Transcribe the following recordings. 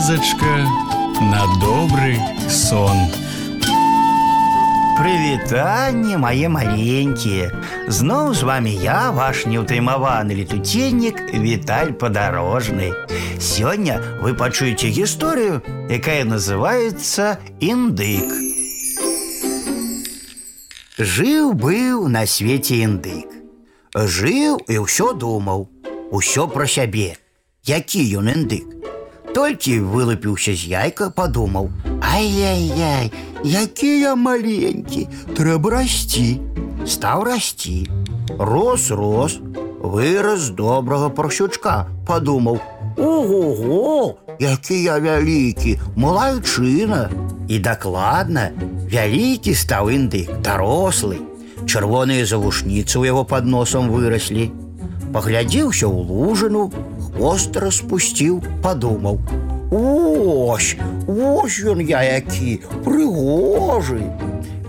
казачка на добры сон. Прывітанне мае маленькія. Зноў з вами я, ваш неўтаймаваны летуценнік Віталь падарожны. Сёння вы пачуеце гісторыю, якая называецца індык. Жыў быў на свеце індык. Жыў і ўсё думаў, усё пра сябе. Які ён індык? Толькі вылупіўся з яйка, падумаў: Ай-яй-яй, які я маленькі, трэба расці. Стаў расці. Рос рос, вырас добрага паршучка, падумаў: Ого-го, які я вялікі, малайчына. І дакладна, вялікі стаў індык, дарослы. Чырвоныя завушніцы ў яго пад носам выраслі. Паглядзеўся ў лужыну, хвост распусціў, падумаў: Ось, Вось ён я які, прыгожы.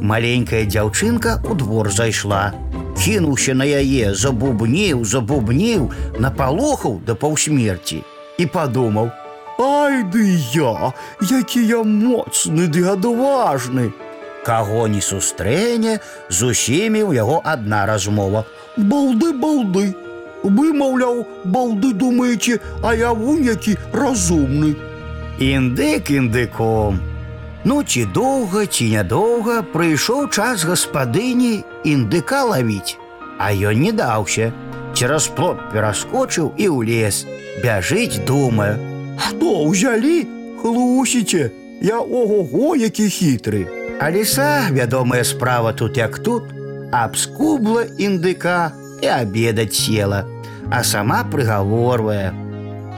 Маленькая дзяўчынка ў двор зайшла. Кінуўся на яе, забубніў, забубніў, напалохаў да паўсмерці і падумаў: Ай ды я, які я моцны ды адважны. Каго не сустрэне, з усімі ў яго адна размова: Балды, балды, Вы, маўляў, балды думаеце, а я вунь які разумны. Індык індыком. Ну ці доўга ці нядоўга прыйшоў час гаспадыні індыка лавіць, А ён не даўся. Цераз плот пераскочыў і ў лес. Бяжыць, думае: Хто ўзялі, хлусіце, Я ого-го, які хітры. А ліса, вядомая справа тут як тут, абскубла індыка і обедать села, а сама прыгаворвае: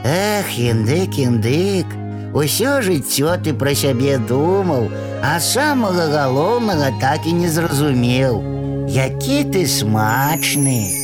Эх, індык, індык, Усё жыццё ты пра сябе думаў, а самага галоўнага так і не зразумеў. Які ты смачны.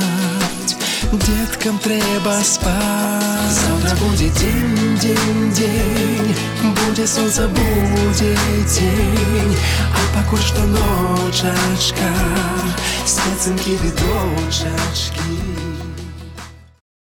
Деткам трэба спаць. Завтра будзе дзень, дзень, дзень, Будзе сонца будзе дзень, А пакуль што ночачка, Спецынкі відочачкі.